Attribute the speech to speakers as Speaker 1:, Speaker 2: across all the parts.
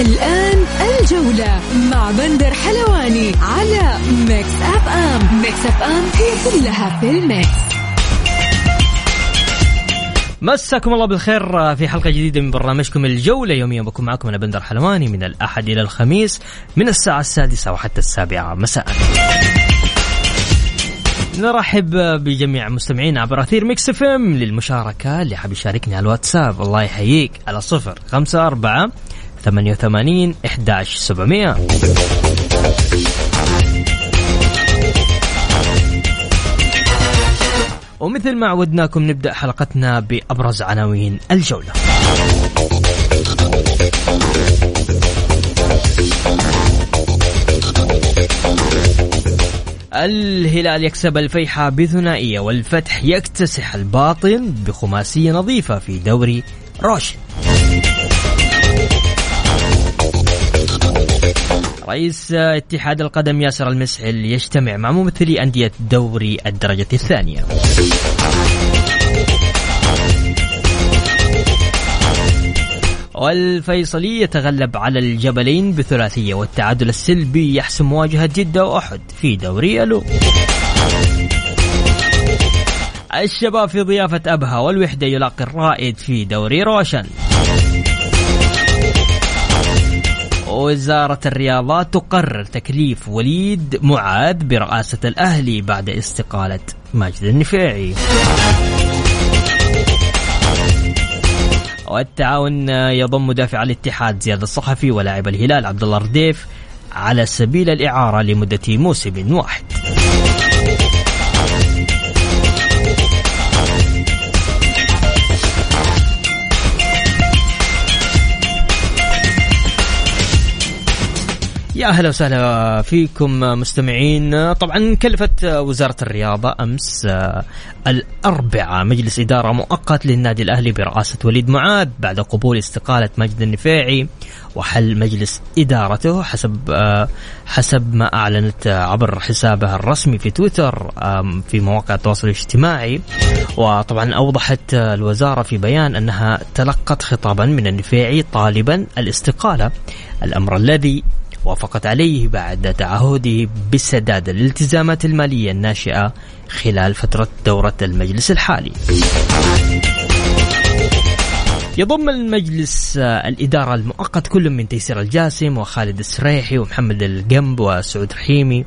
Speaker 1: الآن الجولة مع بندر حلواني على Mix FM Mix FM هي كلها في ال Mix.
Speaker 2: مساكم الله بالخير في حلقة جديدة من برنامجكم الجولة. يوميا بكون معكم أنا بندر حلواني من الأحد إلى الخميس من الساعة السادسة وحتى السابعة مساء. نرحب بجميع مستمعينا عبر أثير Mix FM للمشاركة اللي حاب يشاركني على الواتساب. الله يحييك. على صفر خمسة أربعة ثمانية وثمانين إحداش سبعمية. ومثل ما عودناكم نبدأ حلقتنا بأبرز عناوين الجولة. الهلال يكسب الفيحة بثنائية والفتح يكتسح الباطن بخماسية نظيفة في دوري روشن. رئيس اتحاد القدم ياسر المسعل يجتمع مع ممثلي أندية دوري الدرجة الثانية. والفيصلي يتغلب على الجبلين بثلاثية والتعادل السلبي يحسم مواجهة جدة وأحد في دوري ألو الشباب في ضيافة أبها والوحدة يلاقي الرائد في دوري روشن. وزارة الرياضات تقرر تكليف وليد معاذ برئاسة الأهلي بعد استقالة ماجد النفيعي. والتعاون يضم مدافع الاتحاد زياد الصحفي ولاعب الهلال عبد الله رديف على سبيل الإعارة لمدة موسم واحد. أهلا وسهلا فيكم مستمعين. طبعا كلفت وزارة الرياضة أمس الاربعاء مجلس إدارة مؤقت للنادي الأهلي برئاسة وليد معاذ بعد قبول استقالة مجد النفيعي وحل مجلس إدارته حسب حسب ما أعلنت عبر حسابها الرسمي في تويتر في مواقع التواصل الاجتماعي. وطبعا أوضحت الوزارة في بيان أنها تلقت خطابا من النفيعي طالبا الاستقالة الأمر الذي وافقت عليه بعد تعهده بسداد الالتزامات المالية الناشئة خلال فترة دورة المجلس الحالي. يضم المجلس الإدارة المؤقت كل من تيسير الجاسم وخالد السريحي ومحمد القنب وسعود رحيمي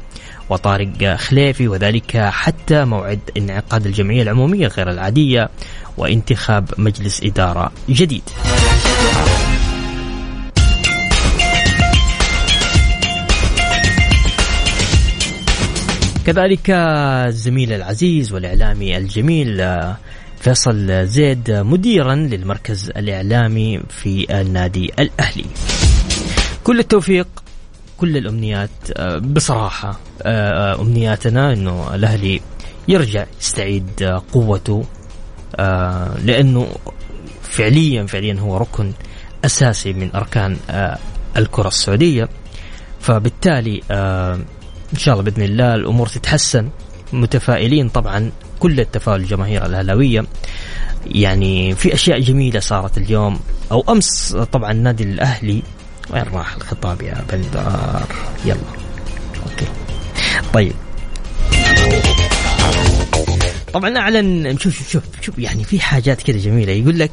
Speaker 2: وطارق خليفي وذلك حتى موعد انعقاد الجمعية العمومية غير العادية وانتخاب مجلس إدارة جديد. كذلك الزميل العزيز والإعلامي الجميل فيصل زيد مديرا للمركز الإعلامي في النادي الأهلي. كل التوفيق كل الأمنيات بصراحة أمنياتنا أنه الأهلي يرجع يستعيد قوته لأنه فعليا فعليا هو ركن أساسي من أركان الكرة السعودية. فبالتالي إن شاء الله بإذن الله الأمور تتحسن. متفائلين طبعا كل التفاؤل الجماهير الأهلاوية. يعني في أشياء جميلة صارت اليوم. أو أمس طبعا النادي الأهلي. وين راح الخطاب يا بندار يلا. أوكي. طيب. طبعا أعلن شوف شوف شوف يعني في حاجات كذا جميلة. يقول لك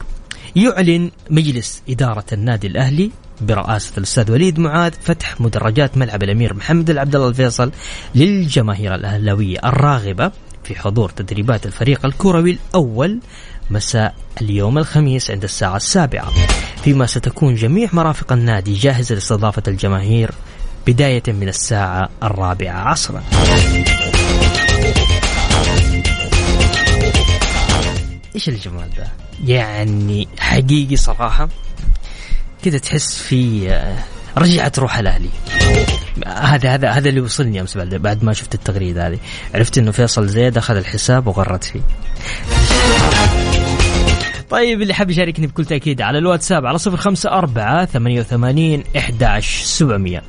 Speaker 2: يعلن مجلس إدارة النادي الأهلي برئاسة الأستاذ وليد معاذ فتح مدرجات ملعب الأمير محمد العبد الله الفيصل للجماهير الأهلاوية الراغبة في حضور تدريبات الفريق الكروي الأول مساء اليوم الخميس عند الساعة السابعة. فيما ستكون جميع مرافق النادي جاهزة لاستضافة الجماهير بداية من الساعة الرابعة عصرا. إيش الجمال ده؟ يعني حقيقي صراحة كذا تحس في آه، رجعت روح الأهلي. هذا هذا هذا اللي وصلني أمس بعد بعد ما شفت التغريده هذه. عرفت إنه فيصل زيد أخذ الحساب وغرت فيه. طيب اللي حاب يشاركني بكل تأكيد على الواتساب على صفر خمسة أربعة ثمانية وثمانين إحداش سبعمية.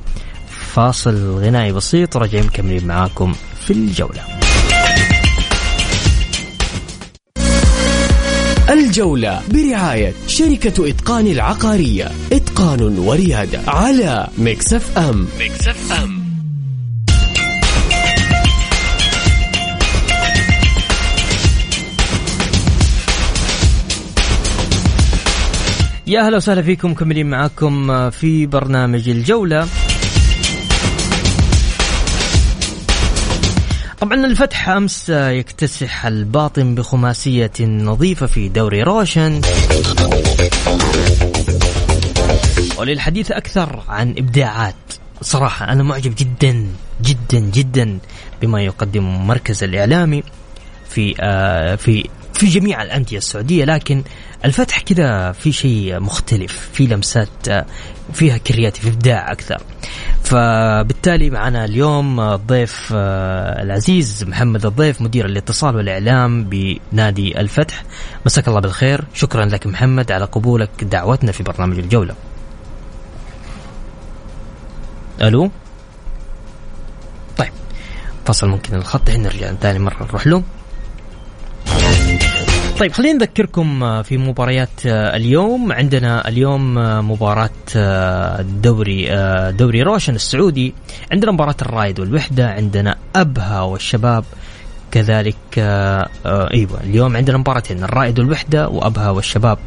Speaker 2: فاصل غنائي بسيط ورجعين مكملين معاكم في الجولة.
Speaker 3: الجولة برعاية شركة إتقان العقارية. إتقان وريادة على Mix FM Mix FM
Speaker 2: يا أهلا وسهلا فيكم مكملين معاكم في برنامج الجولة. طبعا الفتح أمس يكتسح الباطن بخماسية نظيفة في دوري روشن. وللحديث أكثر عن إبداعات صراحة أنا معجب جدا جدا جدا بما يقدم مركز الإعلامي في آه في في جميع الأندية السعودية لكن الفتح كذا في شيء مختلف في لمسات فيها creative إبداع أكثر. فبالتالي معنا اليوم الضيف آه، العزيز محمد الضيف مدير الاتصال والإعلام بنادي الفتح. مساك الله بالخير. شكرا لك محمد على قبولك دعوتنا في برنامج الجولة. ألو؟ طيب فصل ممكن الخط نرجع ثاني مرة نروح له. طيب خلينا نذكركم آه، في مباريات آه، اليوم. عندنا اليوم آه، مباراة دوري دوري روشن السعودي. عندنا مباراة الرايد والوحدة عندنا أبها والشباب. كذلك أيوه اليوم عندنا مباراتين الرائد والوحدة وأبها والشباب.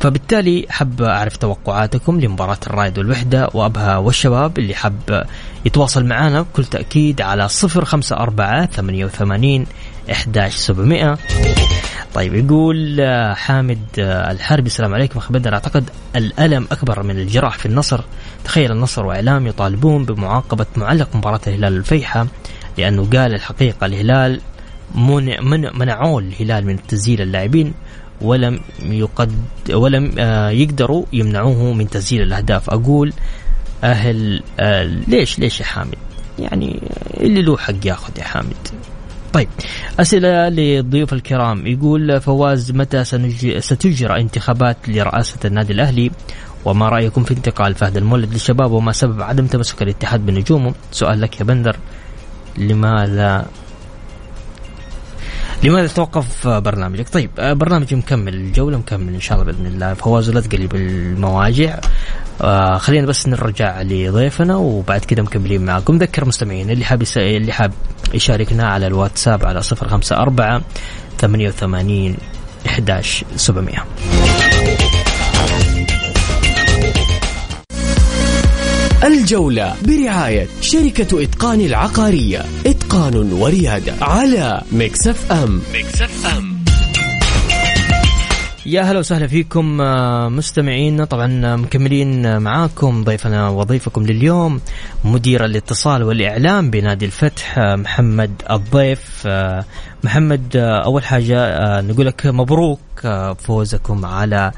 Speaker 2: فبالتالي حب أعرف توقعاتكم لمباراة الرائد والوحدة وأبها والشباب. اللي حب يتواصل معنا بكل تأكيد على 054 88 11700 طيب يقول آه، حامد آه، الحربي السلام عليكم. اخ بدر أعتقد الألم أكبر من الجراح في النصر. تخيل النصر وإعلام يطالبون بمعاقبة معلق مباراة الهلال الفيحة لأنه قال الحقيقة الهلال من منعوا الهلال من تسجيل اللاعبين ولم يقد ولم آه، يقدروا يمنعوه من تسجيل الأهداف. أقول أهل ليش ليش يا حامد؟ يعني اللي له حق ياخذ يا حامد. طيب أسئلة للضيوف الكرام. يقول فواز متى ستجرى انتخابات لرئاسة النادي الأهلي؟ وما رأيكم في انتقال فهد المولد للشباب؟ وما سبب عدم تمسك الاتحاد بنجومه؟ سؤال لك يا بندر لماذا لماذا توقف برنامجك؟ طيب برنامجي مكمل الجولة مكمل إن شاء الله بإذن الله. فواز لا تقلب المواجع. آه خلينا بس نرجع لضيفنا وبعد كده مكملين معاكم. ذكر مستمعين اللي حاب اللي حاب يشاركنا على الواتساب على 054 88 11
Speaker 3: الجولة برعاية شركة إتقان العقارية. إتقان وريادة على Mix FM. Mix FM.
Speaker 2: يا هلا وسهلا فيكم آه، مستمعين طبعا مكملين معاكم. ضيفنا وضيفكم لليوم مدير الاتصال والإعلام بنادي الفتح آه، محمد الضيف. آه، محمد أول حاجة نقول لك مبروك فوزكم على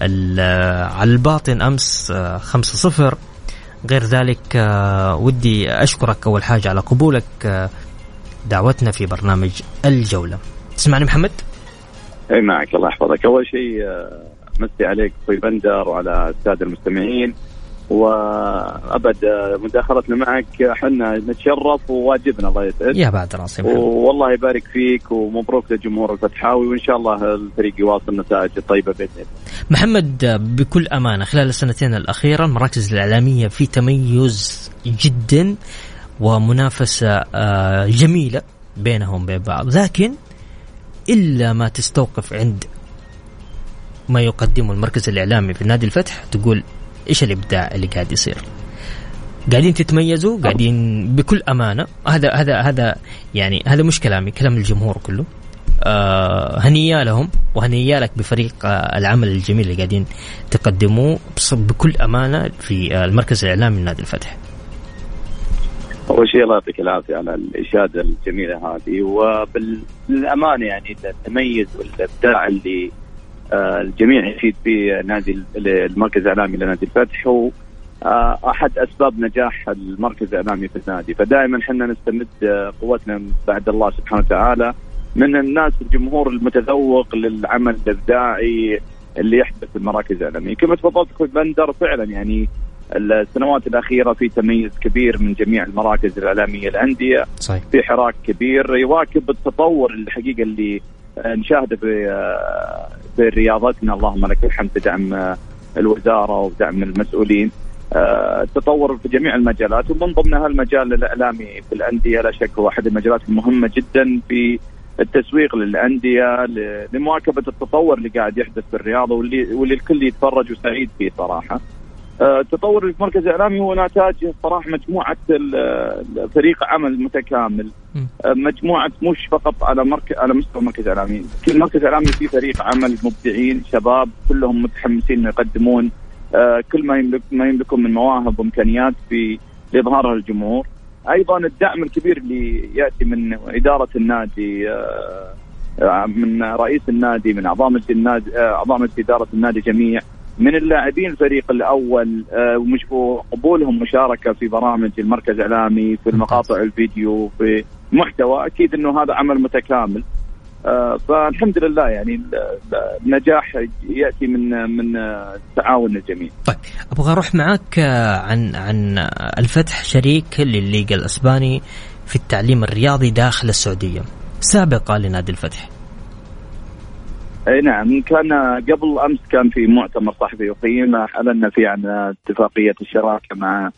Speaker 2: على الباطن أمس 5-0 غير ذلك ودي أشكرك أول حاجة على قبولك دعوتنا في برنامج الجولة. تسمعني محمد؟
Speaker 4: أي معك. الله يحفظك. أول شيء آه، مسي عليك أخوي بندر وعلى السادة المستمعين. وأبد مداخلتنا معك إحنا نتشرف وواجبنا الله يسعد
Speaker 2: يا بعد راسي
Speaker 4: والله يبارك فيك ومبروك للجمهور الفتحاوي وإن شاء الله الفريق يواصل نتائج طيبة بإذن الله.
Speaker 2: محمد بكل أمانة خلال السنتين الأخيرة المراكز الإعلامية في تميز جدا ومنافسة آه، جميلة بينهم بين بعض. لكن إلا ما تستوقف عند ما يقدمه المركز الإعلامي في نادي الفتح تقول إيش الإبداع اللي قاعد يصير؟ قاعدين تتميزوا قاعدين بكل أمانة. هذا هذا هذا يعني هذا مش كلامي كلام الجمهور كله. آه هنيا لهم وهنيا لك بفريق آه العمل الجميل اللي قاعدين تقدموه بكل أمانة في آه المركز الإعلامي لنادي الفتح.
Speaker 4: أول شيء الله يعطيك العافية على الاشاده الجميلة هذه وبالامانه يعني التميز والإبداع اللي الجميع يفيد في نادي المركز الإعلامي لنادي الفتح هو أحد أسباب نجاح المركز الإعلامي في النادي فدائما إحنا نستمد قوتنا بعد الله سبحانه وتعالى من الناس الجمهور المتذوق للعمل الإبداعي اللي يحدث في المراكز الإعلامية كما تفضلت أخوي بندر فعلا يعني السنوات الأخيرة في تميز كبير من جميع المراكز الإعلامية الأندية
Speaker 2: صحيح.
Speaker 4: في حراك كبير يواكب التطور الحقيقة اللي نشاهده في في رياضتنا اللهم لك الحمد بدعم الوزارة ودعم المسؤولين. التطور في جميع المجالات ومن ضمنها المجال الإعلامي في الأندية. لا شك هو أحد المجالات المهمة جدا في التسويق للأندية لمواكبة التطور اللي قاعد يحدث في الرياضة واللي واللي الكل يتفرج وسعيد فيه صراحة. التطور في المركز الإعلامي هو نتاج صراحة مجموعة فريق عمل متكامل. مجموعة مش فقط على مركز على مستوى المركز الإعلامي، كل مركز إعلامي فيه فريق عمل مبدعين شباب كلهم متحمسين إنه يقدمون. كل ما يملك ما يملكون من مواهب وإمكانيات في لإظهارها للجمهور. أيضا الدعم الكبير اللي يأتي من إدارة النادي من رئيس النادي من اعضاء مجلس النادي اعضاء مجلس إدارة النادي جميع. من اللاعبين الفريق الأول وقبولهم مشاركة في برامج المركز الإعلامي في المقاطع الفيديو في محتوى أكيد إنه هذا عمل متكامل فالحمد لله يعني النجاح يأتي من من تعاون الجميع.
Speaker 2: طيب أبغى أروح معك عن عن الفتح شريك للليغا الأسباني في التعليم الرياضي داخل السعودية سابقة لنادي الفتح.
Speaker 4: اي نعم كان قبل أمس كان في مؤتمر صحفي يقيم أعلنا فيه عن اتفاقية الشراكة مع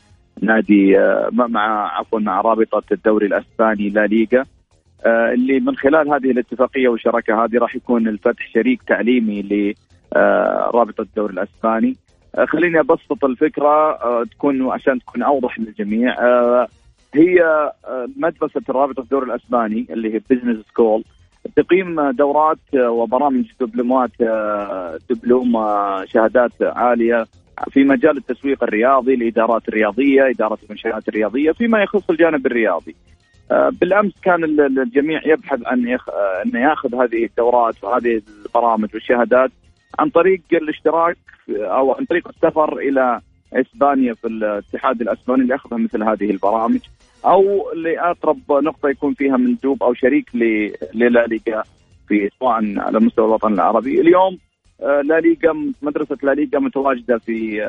Speaker 4: نادي مع عفوا مع رابطة الدوري الأسباني لا ليغا. اللي من خلال هذه الاتفاقية والشراكة هذه راح يكون الفتح شريك تعليمي لرابطه الدوري الأسباني. خليني أبسط الفكرة تكون عشان تكون أوضح للجميع. هي مدرسة رابطة الدوري الأسباني اللي هي business school تقيم دورات وبرامج دبلومات دبلوم شهادات عالية في مجال التسويق الرياضي الإدارات الرياضية إدارة المنشآت الرياضية فيما يخص الجانب الرياضي. بالأمس كان الجميع يبحث يخ... أن ياخذ هذه الدورات وهذه البرامج والشهادات عن طريق الاشتراك أو عن طريق السفر إلى إسبانيا في الاتحاد الأسباني لاخذ مثل هذه البرامج. أو لأقرب نقطة يكون فيها مندوب أو شريك للا ليغا في سواء على مستوى الوطن العربي. اليوم لا ليغا مدرسة لا ليغا متواجدة في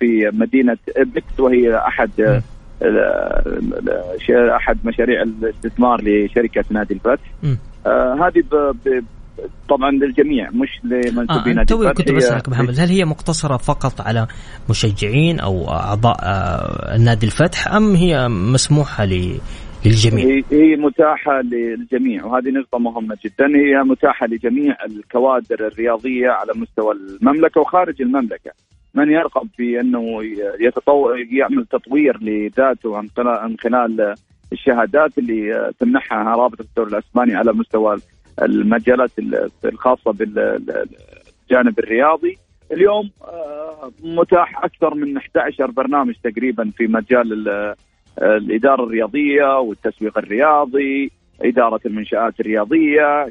Speaker 4: في مدينة ابكس وهي أحد أحد مشاريع الاستثمار لشركة نادي الفتح آه هذه طبعا للجميع مش لمنسوبين
Speaker 2: آه توي كنت بسالك محمد هل هي مقتصرة فقط على مشجعين أو أعضاء آه نادي الفتح أم هي مسموحة للجميع؟
Speaker 4: هي, هي متاحة للجميع وهذه نقطة مهمة جدا هي متاحة لجميع الكوادر الرياضية على مستوى المملكة وخارج المملكة. من يرغب في أنه يتطور يعمل تطوير لذاته عن خلال الشهادات اللي تمنحها رابطه الدوري الأسباني على مستوى المجالات الخاصة بالجانب الرياضي. اليوم متاح أكثر من 11 برنامج تقريبا في مجال الإدارة الرياضية والتسويق الرياضي إدارة المنشآت الرياضية.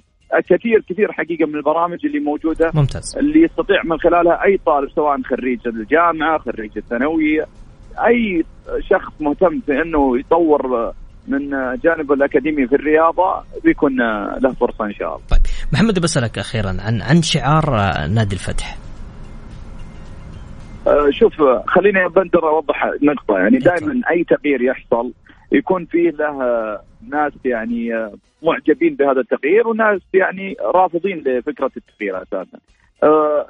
Speaker 4: كثير كثير حقيقة من البرامج اللي موجودة.
Speaker 2: ممتاز.
Speaker 4: اللي يستطيع من خلالها أي طالب سواء خريج الجامعة خريج الثانوية أي شخص مهتم في إنه يطور من جانبه الأكاديمي في الرياضة بيكون له فرصة إن شاء الله.
Speaker 2: طيب محمد بسالك أخيرا عن عن شعار نادي الفتح.
Speaker 4: أه شوف خليني بندر أوضح نقطة يعني دائما أي تغيير يحصل يكون فيه له ناس يعني معجبين بهذا التغيير وناس يعني رافضين لفكرة التغيير أساسا.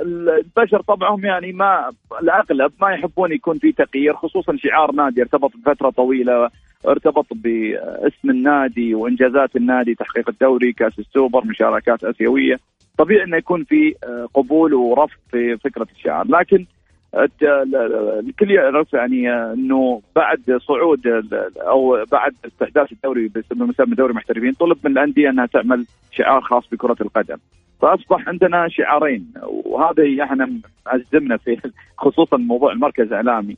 Speaker 4: البشر طبعهم يعني ما الأغلب ما يحبون يكون في تغيير خصوصا شعار نادي ارتبط بفترة طويلة ارتبط باسم النادي وإنجازات النادي تحقيق الدوري كأس السوبر مشاركات آسيوية. طبيعي إنه يكون في قبول ورفض في فكرة الشعار. لكن الكل يعرف يعني إنه بعد صعود أو بعد استحداث الدوري بمسمى دوري محترفين طلب من الأندية إنها تعمل شعار خاص بكرة القدم. فأصبح عندنا شعارين وهذا إحنا ازمنا في خصوصا موضوع المركز الإعلامي.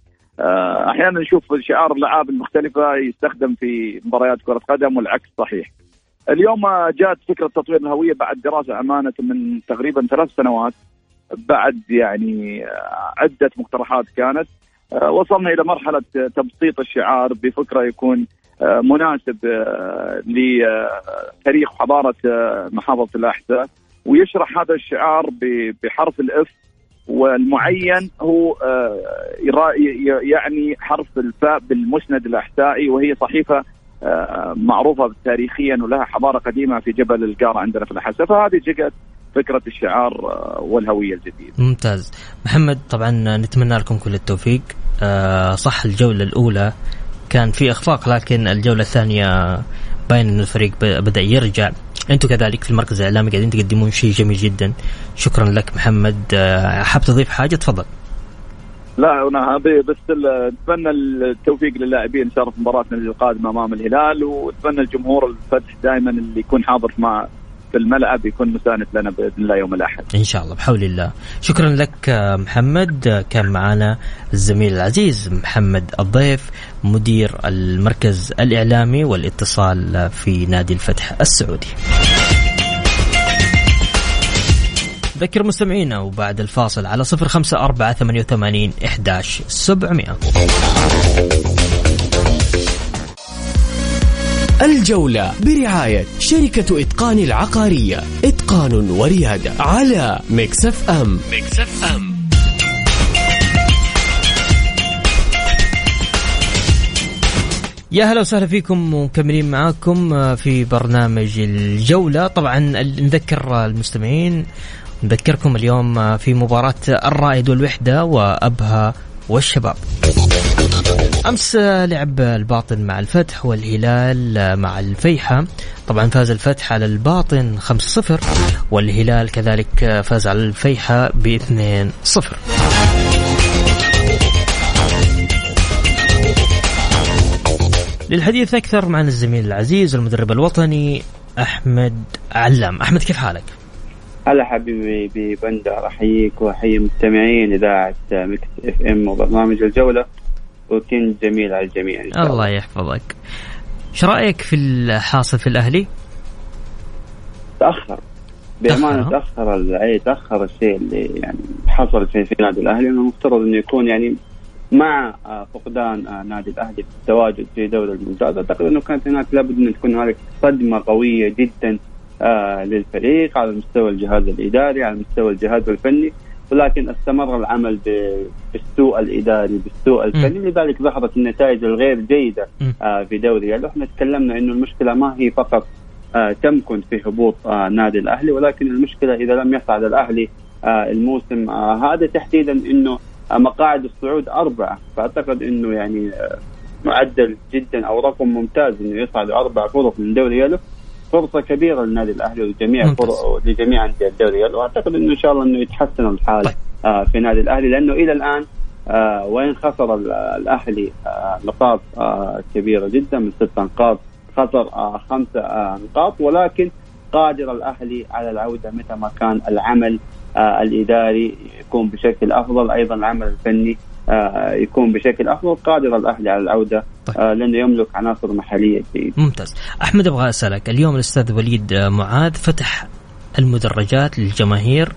Speaker 4: أحيانا نشوف شعار الالعاب المختلفة يستخدم في مباريات كرة قدم والعكس صحيح. اليوم جاءت فكرة تطوير الهوية بعد دراسة أمانة من تقريبا ثلاث سنوات بعد يعني عدة مقترحات كانت. وصلنا إلى مرحلة تبسيط الشعار بفكرة يكون مناسب لتاريخ وحضاره محافظة الاحساء ويشرح هذا الشعار بحرف الإف والمعين هو يعني حرف الفاء بالمسند الاحسائي وهي صحيفة معروفة تاريخيا ولها حضارة قديمة في جبل القارة عندنا في الاحساء فهذه جت فكرة الشعار والهوية الجديدة.
Speaker 2: ممتاز، محمد طبعا نتمنى لكم كل التوفيق، صح الجولة الأولى كان في إخفاق لكن الجولة الثانية باين إن الفريق بدأ يرجع. أنتم كذلك في المركز الإعلامي قاعدين تقدمون شيء جميل جدا. شكرا لك محمد. حاب تضيف حاجة؟ تفضل.
Speaker 4: لا أنا بس نتمنى التوفيق للاعبين ان شاء الله في مباراتنا القادمة أمام الهلال ونتمنى الجمهور الفتح دائما اللي يكون حاضر مع في الملعب يكون مساند لنا بإذن الله يوم الأحد.
Speaker 2: إن شاء الله بحول الله. شكرا لك محمد كان معنا الزميل العزيز محمد الضيف مدير المركز الإعلامي والاتصال في نادي الفتح السعودي. ذكر مستمعينا وبعد الفاصل على صفر خمسة أربعة ثمانية وثمانين إحداش سبعمائة
Speaker 3: الجولة برعاية شركة إتقان العقارية. إتقان وريادة على Mix FM Mix FM.
Speaker 2: يا هلا وسهلا فيكم ومكملين معاكم في برنامج الجولة. طبعا نذكر المستمعين نذكركم اليوم في مباراة الرائد والوحدة وأبها والشباب. أمس لعب الباطن مع الفتح والهلال مع الفيحة. طبعا فاز الفتح على الباطن 5-0 والهلال كذلك فاز على الفيحة ب 2-0 للحديث أكثر معنا الزميل العزيز المدرب الوطني أحمد علام. أحمد كيف حالك؟
Speaker 5: هلا حبيبي بندر أحييك وأحيي مستمعين إذاعة Mix FM وبرنامج الجولة. ووقت جميل على الجميع إن شاء
Speaker 2: الله, الله يحفظك. إيش رأيك في الحاصل في الأهلي؟
Speaker 5: تأخر. بأمانة تأخر؟ أي تأخر الشيء اللي يعني حصل في, في نادي الأهلي. إنه المفترض إنه يكون يعني مع فقدان نادي الأهلي في التواجد في دوري الممتاز. أعتقد إنه كانت هناك لابد ان تكون هناك صدمة قوية جدا آه للفريق على مستوى الجهاز الإداري على مستوى الجهاز الفني. ولكن استمر العمل بالسوء الإداري بالسوء الفني. لذلك ظهرت النتائج الغير جيدة آه في دوري. يعني إحنا تكلمنا إنه المشكلة ما هي فقط آه تمكن في هبوط آه نادي الأهلي ولكن المشكلة إذا لم يصعد الأهلي الموسم هذا تحديدا إنه مقاعد الصعود أربعة. فأعتقد إنه يعني معدل جدا أو رقم ممتاز إنه يصعد أربع فرق من دوري يلو. فرصة كبيرة للنادي الأهلي ولجميع لجميع أندية الدوري. وأعتقد إنه إن شاء الله إنه يتحسن الحال طيب. آه في نادي الأهلي لأنه إلى الآن آه وين خسر الأهلي آه نقاط كبيرة جدا من ست نقاط. خسر آه نقاط ولكن قادر الأهلي على العودة متى ما كان العمل الإداري يكون بشكل أفضل. أيضا العمل الفني يكون بشكل أفضل قادر الاهلي على العودة طيب. آه لأنه يملك عناصر محلية جيده.
Speaker 2: ممتاز، أحمد أبغى أسألك اليوم الأستاذ وليد معاذ فتح المدرجات للجماهير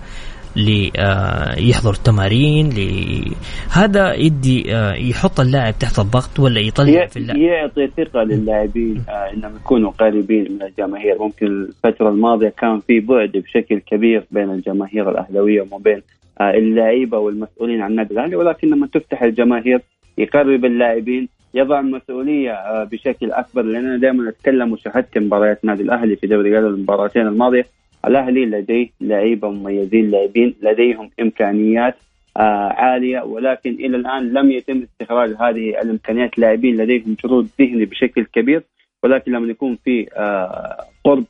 Speaker 2: ليحضر التمارين لي... هذا يدي يحط اللاعب تحت الضغط ولا يطلع في اللاعب؟
Speaker 5: يعطي ثقة للاعبين إنهم يكونوا قريبين من الجماهير. ممكن الفترة الماضية كان في بعد بشكل كبير بين الجماهير الأهلاوية وما بين اللعيبة والمسؤولين عن النادي الأهلي ولكن لما تفتح الجماهير يقرب اللاعبين يضع المسؤوليه بشكل أكبر. لاننا دائما نتكلم وشاهدت مباريات النادي الأهلي في دوري المباراتين الماضية. الأهلي لديه لعيبة مميزين لاعبين لديهم إمكانيات آه عالية. ولكن إلى الآن لم يتم استخراج هذه الإمكانيات. لاعبين لديهم شروط ذهني بشكل كبير ولكن لما يكون في آه قرب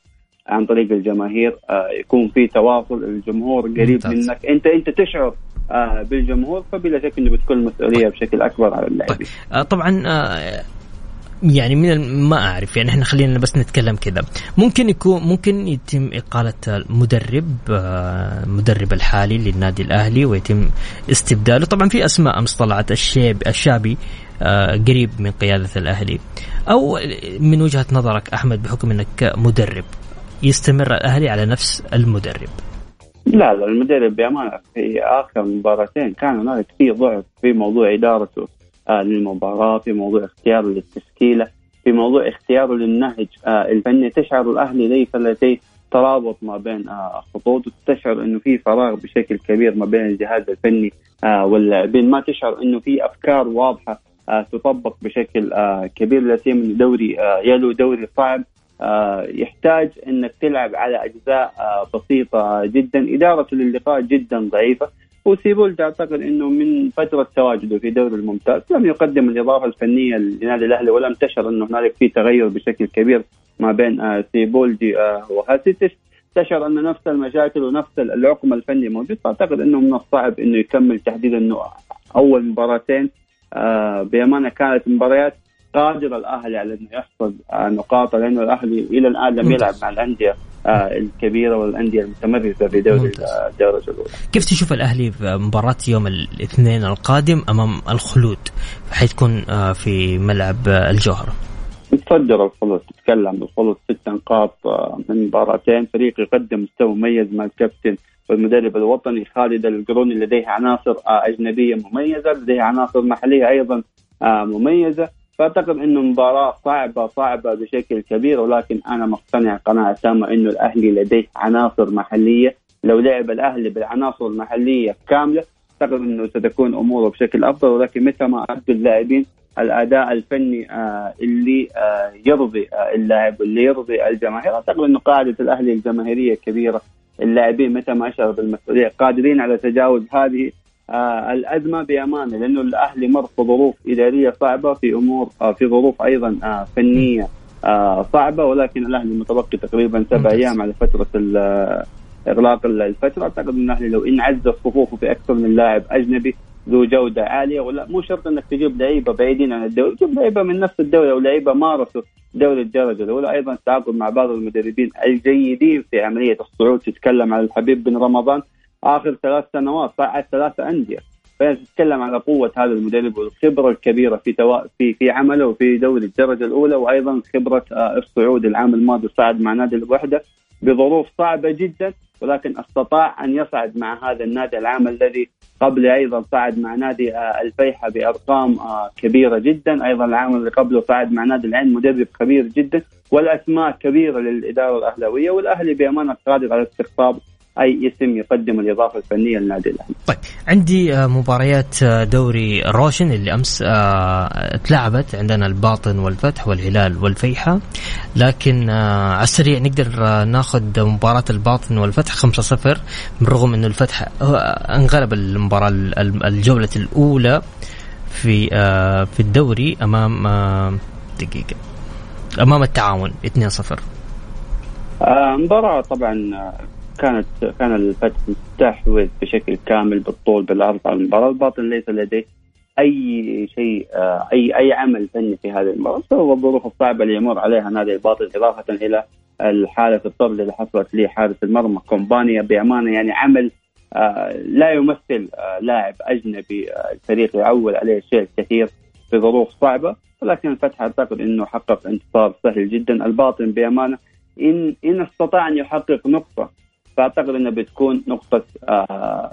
Speaker 5: عن طريق الجماهير آه يكون في تواصل الجمهور قريب ممتاز. منك انت انت تشعر آه بالجمهور فبلا شك إنه بتكون المسؤوليه. بشكل أكبر على اللاعبين
Speaker 2: طيب. آه طبعا يعني من ما أعرف يعني إحنا خلينا بس نتكلم كذا ممكن يكون ممكن يتم إقالة المدرب المدرب الحالي للنادي الأهلي ويتم استبداله طبعا في أسماء امس طلعت الشيب الشابي قريب من قيادة الأهلي أو من وجهة نظرك أحمد بحكم إنك مدرب يستمر الأهلي على نفس المدرب.
Speaker 5: لا لا المدرب بأمانة في آخر مباراتين كان هنالك في ضعف في موضوع إدارته آه للمباراة في موضوع اختياره للتشكيله في موضوع اختياره للنهج آه الفني. تشعر الأهلي ليس لديه ترابط ما بين آه خطوط تشعر إنه في فراغ بشكل كبير ما بين الجهاز الفني واللاعبين. ما تشعر إنه في أفكار واضحة تطبق بشكل كبير. لا سيما دوري آه يلو دوري صعب. يحتاج إنك تلعب على أجزاء آه بسيطة جدا ادارته للقاء جدا ضعيفة. وسيبولد اعتقد إنه من فترة تواجده في دوري الممتاز. لم يقدم الإضافة الفنية لنادي الأهلي ولم تشعر إنه هنالك في تغير بشكل كبير ما بين آه سيبولدي آه وهاسيتش تشعر ان نفس المشاكل ونفس العقم الفني موجود. فأعتقد إنه من الصعب إنه يكمل تحديدا انه أول مباراتين. آه بأمانة كانت مباريات قادر الأهلي على إنه يحصد آه نقاط لأنه الأهلي إلى الآن لم يلعب مع الأندية آه الكبيرة والأندية المتمرسة في دوري الدرجه الأولى.
Speaker 2: كيف تشوف الأهلي في مباراة يوم الاثنين القادم أمام الخلود؟ حيتكون آه في ملعب الجوهرة؟
Speaker 5: يتصدر الخلود تتكلم الخلود ست نقاط من مباراتين. فريق يقدم مستوى مميز مع الكابتن والمدرب الوطني خالد القروني لديه عناصر أجنبية مميزة لديه عناصر محلية أيضا مميزة. فأعتقد إنه مباراة صعبة صعبة بشكل كبير ولكن أنا مقتنع قناعه تامه إنه الأهلي لديه عناصر محلية. لو لعب الأهلي بالعناصر المحلية كاملة أعتقد إنه ستكون أموره بشكل أفضل. ولكن متى ما ادوا اللاعبين الأداء الفني آه اللي آه يرضي آه اللاعب واللي يرضي الجماهير. أعتقد إنه قاعدة الأهلي الجماهيرية كبيرة. اللاعبين متى ما اشعروا بالمسؤوليه قادرين على تجاوز هذه الأزمة بأمانة لأنه الأهلي مر في ظروف إدارية صعبة في أمور آه في ظروف أيضا آه فنية آه صعبة ولكن الأهلي متبقي تقريبا سبع أيام على فترة إغلاق الفترة. أعتقد إن الأهلي لو ان عز صفوفه في أكثر من لاعب أجنبي ذو جودة عالية ولا مو شرط إنك تجيب لعيبة بعيدين عن الدوري. تجيب لعيبة من نفس الدوري أو لعيبة مارسوا دوري الدرجة الأولى. أيضا التعاقد مع بعض المدربين الجيدين في عملية الصعود تتكلم عن الحبيب بن رمضان. آخر ثلاث سنوات صعد ثلاثة أندية. فنتكلم على قوة هذا المدرب والخبرة الكبيرة في توا... في في عمله وفي دوري الدرجة الأولى وأيضا خبرة الصعود العام الماضي صعد مع نادي الوحدة بظروف صعبة جدا ولكن استطاع أن يصعد مع هذا النادي العام الذي قبل أيضا صعد مع نادي الفيحة بأرقام كبيرة جدا أيضا العام اللي قبله صعد مع نادي العين مدرب كبير جدا والأسماء كبيرة للإدارة الأهلاوية والأهلي بأمانة قادر على استقطاب أي اسم يقدم الإضافة الفنية للنادي الأهلي.
Speaker 2: طيب عندي مباريات دوري روشن اللي أمس اتلعبت عندنا الباطن والفتح والهلال والفيحة لكن على السريع نقدر ناخذ مباراة الباطن والفتح 5-0 بالرغم إنه الفتح انغلب المباراة الجولة الأولى في في الدوري أمام دقيقة أمام التعاون 2-0
Speaker 5: مباراة طبعا كانت كان الفتح مستحوذ بشكل كامل بالطول بالعرض على المباراة. الباطن ليس لديه أي شيء أي أي عمل فني في هذه المباراة. بسبب الظروف الصعبة اللي يمر عليها نادي الباطن إضافة إلى الحاله الطرد اللي حصلت لحارس المرمى كومبانيا بأمانة يعني عمل لا يمثل لاعب أجنبي الفريق يعول عليه الشيء الكثير في ظروف صعبة. ولكن الفتح أعتقد إنه حقق انتصار سهل جدا. الباطن بأمانة إن إن استطاع أن يحقق نقطة فأعتقد انها بتكون نقطة آه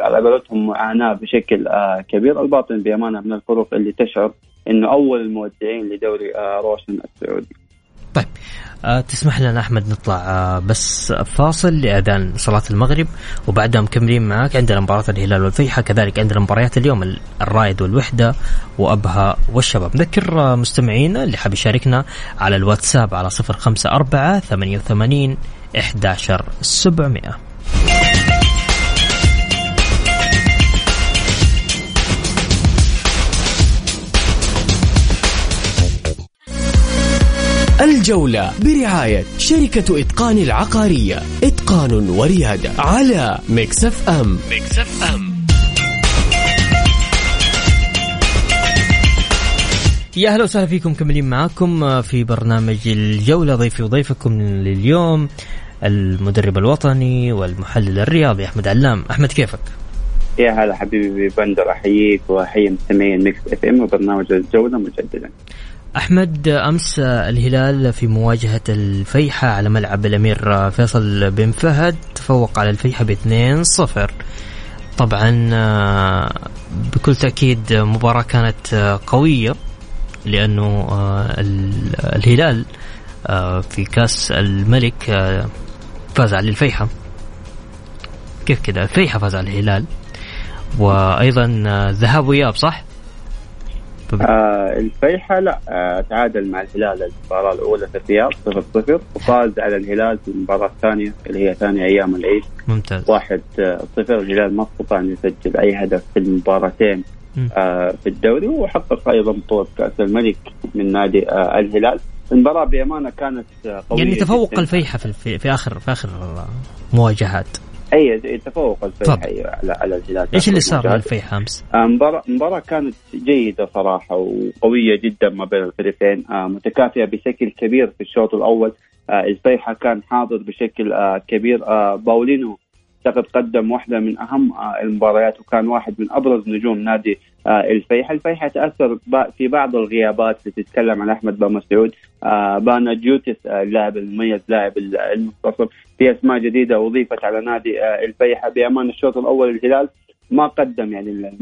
Speaker 5: على قولتهم معاناة بشكل آه كبير. الباطن بأمانة من الفرق اللي تشعر إنه أول المودعين لدوري آه روشن السعودي.
Speaker 2: طيب أه تسمح لنا أحمد نطلع أه بس فاصل لأذان صلاة المغرب وبعدها مكملين معاك عندنا مباراة الهلال والفيحة. كذلك عندنا مباريات اليوم الرايد والوحدة وأبها والشباب. نذكر أه مستمعينا اللي حاب يشاركنا على الواتساب على 054 88 11 700
Speaker 3: الجولة برعاية شركة إتقان العقارية. إتقان وريادة على Mix FM Mix FM
Speaker 2: يا أهلا وسهلا فيكم مكملين معاكم في برنامج الجولة ضيفي وضيفكم لليوم. المدرب الوطني والمحلل الرياضي أحمد علام. أحمد كيفك؟
Speaker 5: يا هلا حبيبي بندر أحييك وأحيي مستمعين Mix FM وبرنامج الجوله مجددا.
Speaker 2: أحمد أمس الهلال في مواجهة الفيحة على ملعب الأمير فيصل بن فهد تفوق على الفيحة ب 2-0 طبعا بكل تأكيد مباراة كانت قوية لأنه الهلال في كأس الملك فاز على الفيحة. كيف كذا الفيحة فاز على الهلال. وأيضا ذهاب وإياب صح؟
Speaker 5: آه الفيحة لا آه تعادل مع الهلال المباراة الأولى في الرياض 0 0 وفاز على الهلال في المباراة الثانية اللي هي ثاني أيام العيد.
Speaker 2: ممتاز.
Speaker 5: 1 0 الهلال ما استطاع أن يسجل أي هدف في المباراتين آه في الدوري وحقق أيضا بطولة كأس الملك من نادي آه الهلال. المباراة بأمانة كانت قوية
Speaker 2: يعني تفوق الفيحة في, في آخر في آخر مواجهات.
Speaker 5: أي تفوق الفيحة على على الهلال.
Speaker 2: إيش اللي صار للفيحة أمس؟
Speaker 5: المباراة المباراة كانت جيدة صراحة وقوية جدا ما بين الفريقين. متكافئة بشكل كبير في الشوط الأول. الفيحة كان حاضر بشكل كبير. باولينو اعتقد قدم واحدة من أهم المباريات وكان واحد من أبرز نجوم نادي الفيحة. الفيحة تأثر في بعض الغيابات اللي تتكلم عن أحمد بن مسعود بانا جوتس اللاعب المميز لاعب المنتصف في أسماء جديدة أضيفت على نادي الفيحة بأمان الشوط الأول. الهلال ما قدم يعني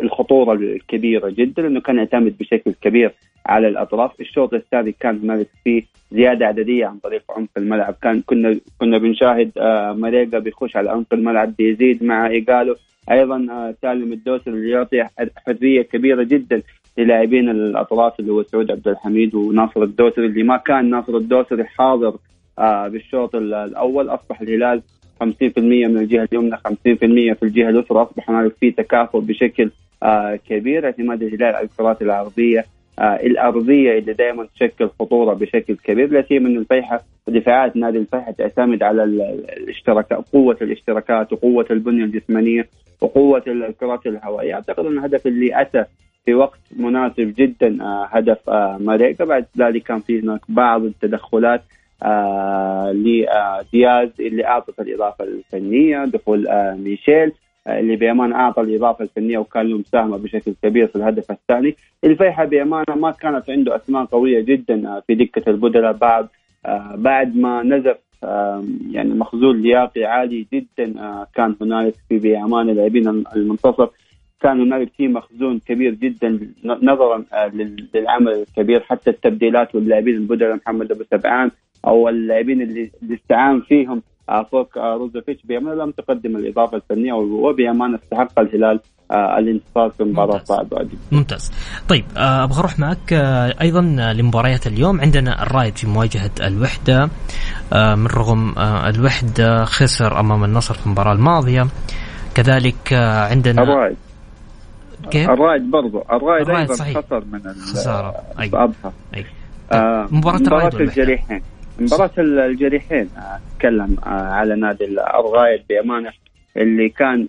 Speaker 5: الخطورة الكبيرة جدا لأنه كان يعتمد بشكل كبير على الأطراف، الشوط الثاني كان هنالك فيه زيادة عددية عن طريق عمق الملعب، كان كنا كنا بنشاهد آه مريقا بيخش على عمق الملعب بيزيد مع إيجالو، أيضا آه سالم الدوسري اللي يعطي حرية كبيرة جدا للاعبين الأطراف اللي هو سعود عبد الحميد وناصر الدوسري اللي ما كان ناصر الدوسري حاضر آه بالشوط الأول. أصبح الهلال 50% من الجهة اليمنى 50% في الجهة اليسرى أصبح هنالك في تكافؤ بشكل كبير. اعتماد الهلال على الكرات العرضية الأرضية اللي دائما تشكل خطورة بشكل كبير لا سيما انه الفيحة دفاعات نادي الفيحة تعتمد على الاشتراكات قوة الاشتراكات وقوة البنية الجسمانية وقوة الكرات الهوائية. أعتقد أن الهدف اللي أتى في وقت مناسب جدا آه هدف آه ماريكا. بعد ذلك كان في هناك بعض التدخلات آه لدياز اللي أعطت الإضافة الفنية دخول آه ميشيل. اللي بأمانة أعطى الإضافة الفنية وكان له مساهمة بشكل كبير في الهدف الثاني، الفيحة بأمانة ما كانت عنده أسماء قوية جدا في دكة البدلاء بعد بعد ما نزف يعني مخزون لياقي عالي جدا كان هنالك في بأمانة لاعبين المنتصف كان هنالك في مخزون كبير جدا نظرا للعمل الكبير. حتى التبديلات واللاعبين البدلاء محمد أبو سبعان أو اللاعبين اللي استعان فيهم فوق روزوفيتش بامانه لم تقدم الإضافة الفنية وبامانه استحق الهلال الانتصار في مباراة صعبه جدا.
Speaker 2: ممتاز. طيب أبغى أروح معك أيضا لمباريات اليوم عندنا الرايد في مواجهة الوحدة من رغم الوحدة خسر أمام النصر في المباراة الماضية كذلك عندنا
Speaker 5: الرايد كيف؟ الرايد برضو الرايد, الرايد أيضا
Speaker 2: صحيح.
Speaker 5: خسر من خسارة أي.
Speaker 2: أي. آه مباراة الرايد
Speaker 5: الجريحين مباراة الجريحين أتكلم على نادي الرايد بأمانة اللي كان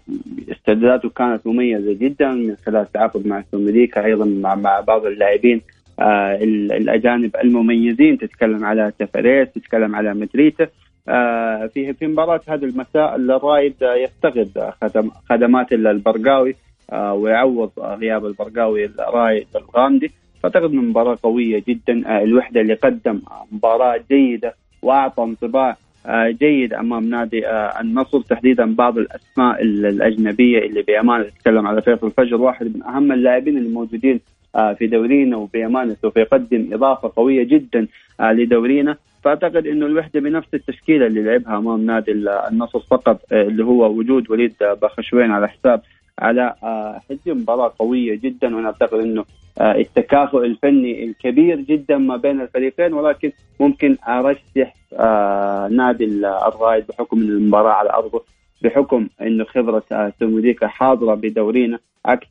Speaker 5: استعداداته كانت مميزة جدا من خلال التعاقد مع سوميديكا أيضا مع, مع بعض اللاعبين آه الأجانب المميزين تتكلم على تفريس تتكلم على مدريتا آه في في مباراة هذا المساء الرايد يفتقد خدم خدمات البرقاوي آه ويعوض غياب البرقاوي الرايد الغامدي. فاعتقد انه مباراة قوية جدا. آه الوحدة اللي قدم مباراة جيدة وأعطى انطباع آه جيد أمام نادي آه النصر تحديدا بعض الأسماء الأجنبية اللي بأمانة تتكلم على فيصل الفجر. واحد من أهم اللاعبين الموجودين في دورينا وبأمانة سوف يقدم إضافة قوية جدا لدورينا. فأعتقد إنه الوحدة بنفس التشكيلة اللي لعبها أمام نادي النصر فقط اللي هو وجود وليد بخشوين على حساب على حجم مباراة قوية جدا وأنا اعتقد انه التكافؤ الفني الكبير جدا ما بين الفريقين ولكن ممكن أرشح نادي الرايد بحكم المباراة على أرضه بحكم إنه خبرة سوموديكا حاضرة بدورينا عكس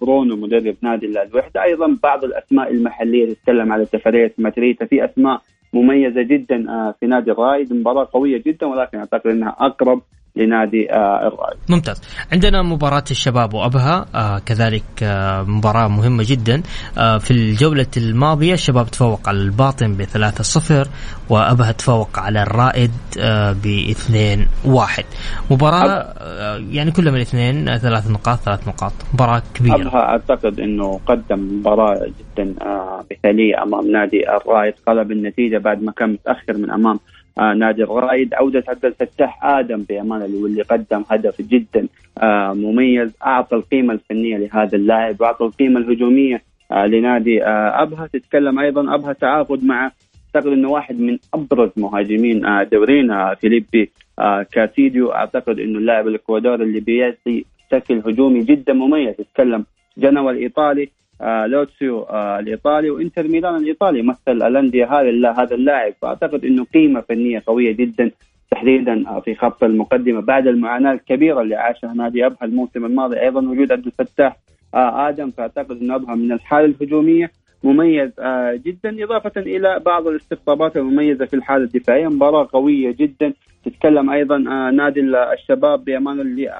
Speaker 5: برونو مدرب نادي الوحدة. أيضا بعض الأسماء المحلية تتكلم على تفريس ماتريتا في أسماء مميزة جدا في نادي الرايد مباراة قوية جدا ولكن أعتقد إنها أقرب لنادي آه الرائد.
Speaker 2: ممتاز. عندنا مباراة الشباب وأبها آه كذلك آه مباراة مهمة جدا آه في الجولة الماضية الشباب تفوق على الباطن بثلاثة صفر وأبها تفوق على الرائد آه باثنين واحد. مباراة آه يعني كلها من الاثنين ثلاث نقاط ثلاث نقاط. مباراة كبيرة.
Speaker 5: أبها أعتقد أنه قدم مباراة جدا آه مثالية أمام نادي الرائد قلب النتيجة بعد ما كان متأخر من أمام نادي الرائد عودة عبد الفتاح آدم بأمانة واللي قدم هدف جدا آه مميز أعطى القيمة الفنية لهذا اللاعب وأعطى القيمة الهجومية آه لنادي آه أبها. تتكلم أيضا أبها تعاقد مع أعتقد أنه واحد من أبرز مهاجمين آه دورينا آه فيليبي آه كاسيديو أعتقد أنه اللاعب الإكوادوري اللي بيعطي شكل هجومي جدا مميز. تتكلم جنوى الإيطالي آه لوتسيو آه الإيطالي وإنتر ميلان الإيطالي مثل الأندية هذا هذا اللاعب فاعتقد إنه قيمة فنية قوية جدا تحديدا آه في خط المقدمة بعد المعاناة الكبيرة اللي عاشها نادي أبها الموسم الماضي. أيضا وجود عبد الفتاح آه آدم فأعتقد إنه أبها من الحالة الهجومية مميز آه جدا إضافة إلى بعض الاستقطابات المميزة في الحالة الدفاعية. مباراة قوية جدا. تتكلم أيضا آه نادي الشباب بأمان اللي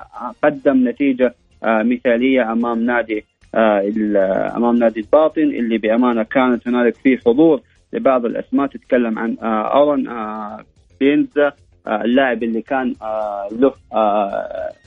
Speaker 5: قدم نتيجة آه مثالية أمام نادي آه أمام نادي الباطن اللي بأمانة كانت هنالك فيه حضور لبعض الأسماء تتكلم عن آه أورن آه بينزا اللاعب اللي كان له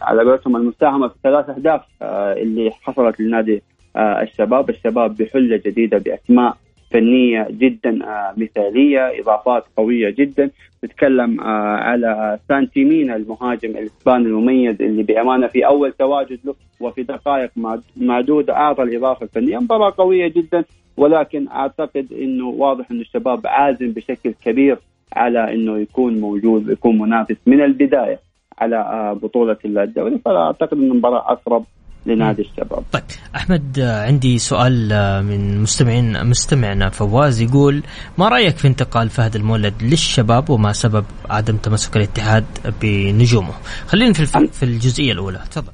Speaker 5: على قولتهم المساهمة في ثلاث أهداف اللي حصلت لنادي الشباب، الشباب بحلة جديدة بأسماء فنية جدا مثالية، إضافات قوية جدا، تتكلم على سانتيمينا المهاجم الإسباني المميز اللي بأمانة في أول تواجد له وفي دقائق معدوده أعطى الإضافة الفنية، مباراة قوية جدا ولكن أعتقد إنه واضح انه الشباب عازم بشكل كبير على إنه يكون موجود ويكون منافس من البداية على بطولة الدوري. فأعتقد إن المباراة أقرب لنادي الشباب.
Speaker 2: طيب أحمد عندي سؤال من مستمعين مستمعنا فواز يقول ما رأيك في انتقال فهد المولد للشباب وما سبب عدم تمسك الاتحاد بنجومه؟ خلينا في في الجزئية الأولى تفضل.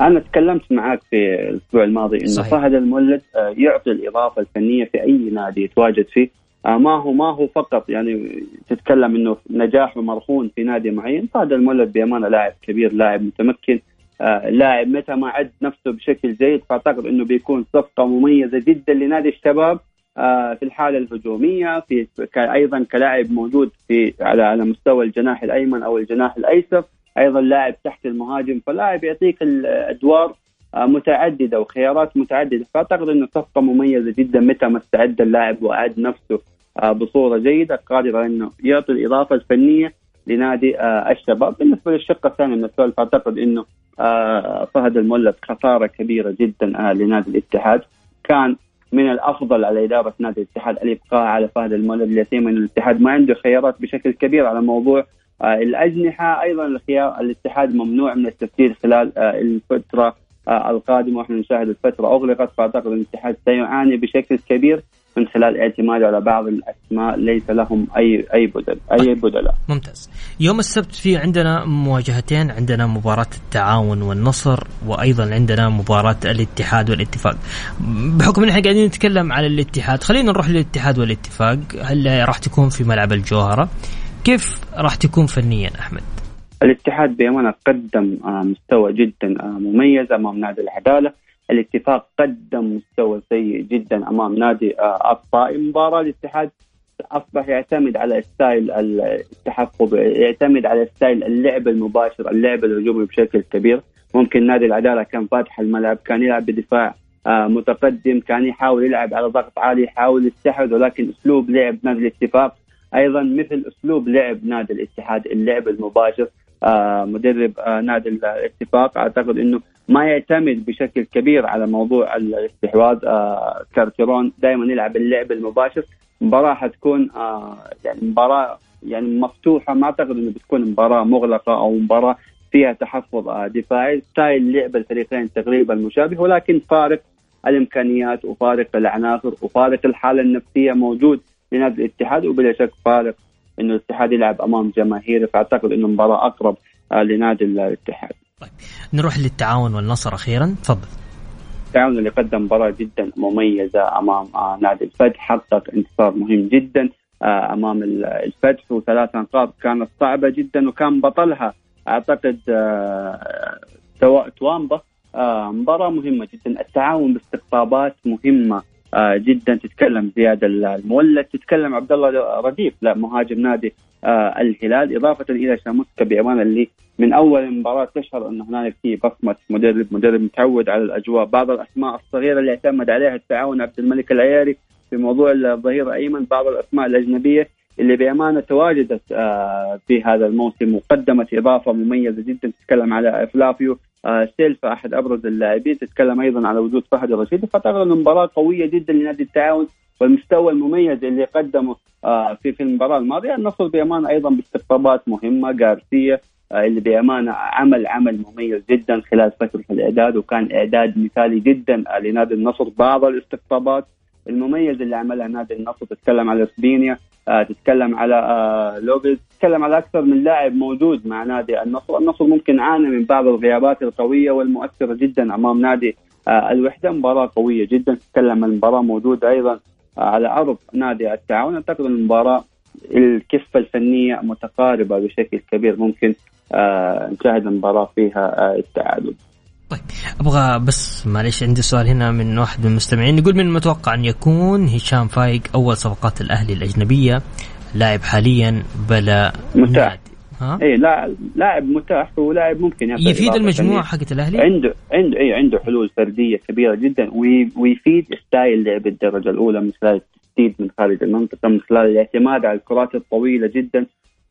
Speaker 5: أنا تكلمت معك في الأسبوع الماضي إنه صحيح. فهد المولد يعطي الإضافة الفنية في أي نادي يتواجد فيه ما هو ما هو فقط يعني تتكلم إنه نجاحه مرهون في نادي معين فهد المولد بأمانة لاعب كبير لاعب متمكن آه لاعب متى ما عد نفسه بشكل جيد فأعتقد إنه بيكون صفقة مميزة جدا لنادي الشباب آه في الحالة الهجومية في أيضا كلاعب موجود في على على مستوى الجناح الأيمن أو الجناح الأيسر أيضا لاعب تحت المهاجم فلاعب يعطيك الادوار آه متعددة وخيارات متعددة فأعتقد إنه صفقة مميزة جدا متى ما استعد اللاعب وأعد نفسه بصورة جيدة قادر إنه يعطي الإضافة الفنية لنادي الشباب. بالنسبة للشق الثاني من السؤال فاعتقد إنه فهد المولد خسارة كبيرة جدا لنادي الاتحاد. كان من الأفضل على إدارة نادي الاتحاد الابقاء على فهد المولد لسيما ان الاتحاد. ما عنده خيارات بشكل كبير على موضوع الأجنحة. أيضا الخيار الاتحاد ممنوع من التسجيل خلال الفترة القادمة. وإحنا نشاهد الفترة أغلقت. فأعتقد الاتحاد سيعاني بشكل كبير. من خلال اعتماده على بعض الأسماء ليس لهم اي أي بدل أي بدلاء.
Speaker 2: ممتاز. يوم السبت في عندنا مواجهتين عندنا مباراة التعاون والنصر وأيضا عندنا مباراة الاتحاد والاتفاق. بحكم إن إحنا قاعدين نتكلم على الاتحاد خلينا نروح للاتحاد والاتفاق هل راح تكون في ملعب الجوهرة؟ كيف راح تكون فنيا أحمد؟
Speaker 5: الاتحاد بأمانة قدم مستوى جدا مميز أمام نادي العدالة الاتفاق قدم مستوى سيء جدا أمام نادي الطائي مباراة الاتحاد أصبح يعتمد على style التحفظ يعتمد على style اللعب المباشر اللعب الهجومي بشكل كبير. ممكن نادي العدالة كان فاتح الملعب كان يلعب بدفاع متقدم كان يحاول يلعب على ضغط عالي يحاول يستحوذ ولكن أسلوب لعب نادي الاتفاق أيضا مثل أسلوب لعب نادي الاتحاد اللعب المباشر. آه مدرب آه نادي الاتفاق. أعتقد إنه ما يعتمد بشكل كبير على موضوع الاستحواذ. آه كارتيرون دائما يلعب اللعب المباشر. مباراة حتكون يعني مباراة يعني مفتوحة. ما أعتقد إنه بتكون مباراة مغلقة أو مباراة فيها تحفظ دفاعي. ستايل لعب الفريقين تقريبا مشابه ولكن فارق الإمكانيات وفارق العناصر وفارق الحالة النفسية موجود لنادي الاتحاد وبلا شك فارق إنه الاتحاد يلعب أمام جماهيره فأعتقد إنه مباراة أقرب لنادي الاتحاد.
Speaker 2: طيب نروح للتعاون والنصر أخيرا تفضل.
Speaker 5: التعاون اللي قدم مباراة جدا مميزة أمام نادي الفتح حقق انتصار مهم جدا أمام الفتح وثلاث نقاط كانت صعبة جدا وكان بطلها أعتقد توامبا مباراة مهمة جدا التعاون باستقطابات مهمة جدا تتكلم زياد المولد. تتكلم عبد الله رديف لا مهاجم نادي الهلال إضافة إلى شاموسكا بامان اللي من أول مباراة تشعر انه هنالك في بصمة مدرب مدرب متعود على الأجواء. بعض الأسماء الصغيرة اللي اعتمد عليها التعاون عبد الملك العياري في موضوع الظهير الايمن بعض الأسماء الأجنبية اللي بأمانة تواجدت آه، في هذا الموسم وقدمت إضافة مميزة جدا. تتكلم على فلافيو آه، سيلفا أحد أبرز اللاعبين تتكلم أيضا على وجود فهد الرشيد. فأعتقد انه مباراه قوية جدا لنادي التعاون والمستوى المميز اللي قدمه آه، في في المباراة الماضية. النصر بأمانة أيضا باستقطابات مهمة. جارسيا اللي بأمانة عمل عمل مميز جدا خلال فترة الإعداد وكان إعداد مثالي جدا لنادي النصر. بعض الاستقطابات المميز اللي عملها نادي النصر تتكلم على سبينيا. آه تتكلم على آه لوبيز تتكلم على أكثر من لاعب موجود مع نادي النصر النصر ممكن عانى من بعض الغيابات القوية والمؤثرة جدا أمام نادي آه الوحدة مباراة قوية جدا تتكلم المباراه موجودة أيضا آه على أرض نادي التعاون. أعتقد المباراة الكفة الفنية متقاربة بشكل كبير ممكن آه نشاهد المباراة فيها آه التعادل.
Speaker 2: طيب أبغى بس معلش عندي سؤال هنا من واحد من المستمعين. يقول من المتوقع أن يكون هشام فايق أول صفقات الأهلي الأجنبية؟ لاعب حاليا بلا
Speaker 5: متاح. ها؟ اي لاعب متاح ولاعب ممكن
Speaker 2: يفيد المجموعة حقت الأهلي؟
Speaker 5: عنده عنده اي عنده حلول فردية كبيرة جدا ويفيد style لعب الدرجة الأولى من خلال التسديد من خارج المنطقة من خلال الاعتماد على الكرات الطويلة جدا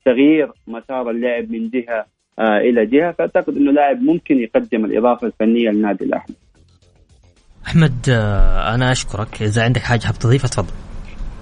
Speaker 5: تغيير مسار اللعب من جهة إلى جهة فأعتقد إنه لاعب ممكن يقدم الإضافة الفنية للنادي الأهلي.
Speaker 2: أحمد آه أنا أشكرك. إذا عندك حاجة حاب تضيفها تفضل.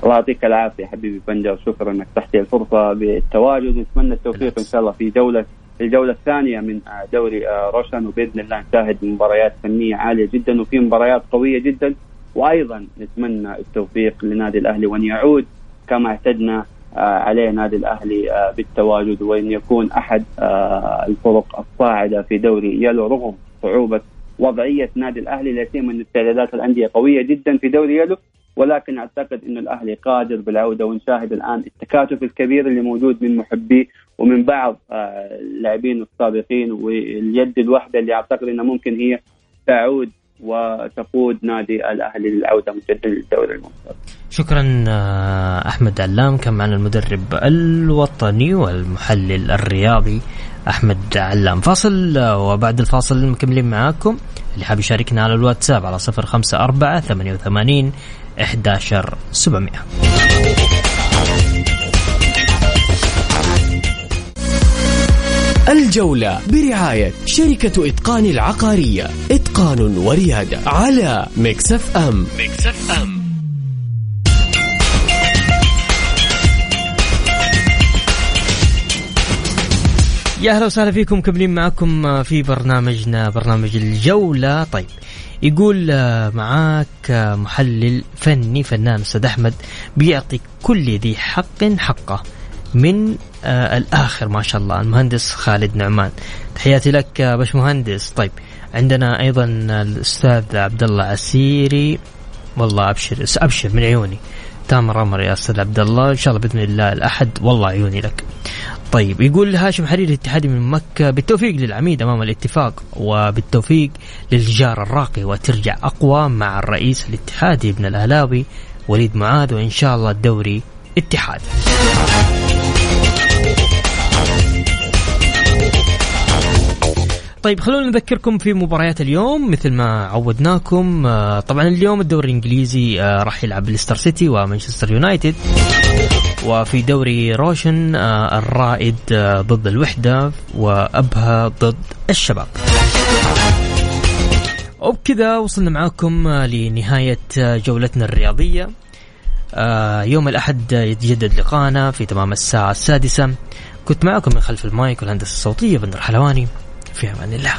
Speaker 5: الله يعطيك العافية حبيبي بندر شكرا إنك أتحت الفرصة بالتواجد. ونتمنى التوفيق إن شاء الله في جولة الجولة الثانية من آه، دوري آه، روشن. وبإذن الله نشاهد مباريات فنية عالية جدا وفي مباريات قوية جدا. وأيضا نتمنى التوفيق لنادي الأهلي وأن يعود كما اعتدنا آه، عليه نادي الاهلي آه، بالتواجد وإن يكون أحد آه، الفرق الصاعدة في دوري يلو رغم صعوبة وضعية نادي الأهلي لا سيما إن استعدادات الأندية قوية جدا في دوري يلو. ولكن أعتقد انه الأهلي قادر بالعودة ونشاهد الآن التكاتف الكبير اللي موجود من محبيه ومن بعض اللاعبين السابقين واليد الواحدة اللي أعتقد إنها ممكن هي تعود وتقود نادي الأهلي للعودة مجددا للدوري الممتاز.
Speaker 2: شكرا آه، أحمد علام كان معنا المدرب الوطني والمحلل الرياضي أحمد علام. فاصل آه، وبعد الفاصل مكملين معاكم. اللي حاب يشاركنا على الواتساب على 054 88 11700
Speaker 3: الجولة برعاية شركة إتقان العقارية. إتقان وريادة على Mix FM. Mix FM.
Speaker 2: يا أهلا وسهلا فيكم كملين معكم في برنامجنا برنامج الجولة. طيب يقول معاك محلل فني فنان أستاذ أحمد بيعطي كل ذي حق حقه من آه الآخر ما شاء الله المهندس خالد نعمان. تحياتي لك باش مهندس طيب عندنا أيضا الأستاذ عبد الله عسيري. والله أبشر أبشر من عيوني. تامر أمر يا أستاذ عبد الله إن شاء الله بإذن الله الأحد. والله عيوني لك. طيب يقول هاشم حريري الاتحادي من مكة بالتوفيق للعميد أمام الاتفاق وبالتوفيق للجار الراقي وترجع أقوى مع الرئيس الاتحادي ابن الأهلاوي وليد معاذ وإن شاء الله الدوري اتحاد. طيب خلونا نذكركم في مباريات اليوم مثل ما عودناكم. آه، طبعا اليوم الدوري الإنجليزي آه، راح يلعب ليستر سيتي ومانشستر يونايتد. وفي دوري روشن آه، الرائد ضد الوحدة وأبها ضد الشباب. وبكذا وصلنا معاكم لنهاية جولتنا الرياضية. يوم الأحد يتجدد لقاءنا في تمام الساعة السادسة. كنت معكم من خلف المايك والهندسة الصوتية بندر حلواني. في أمان الله.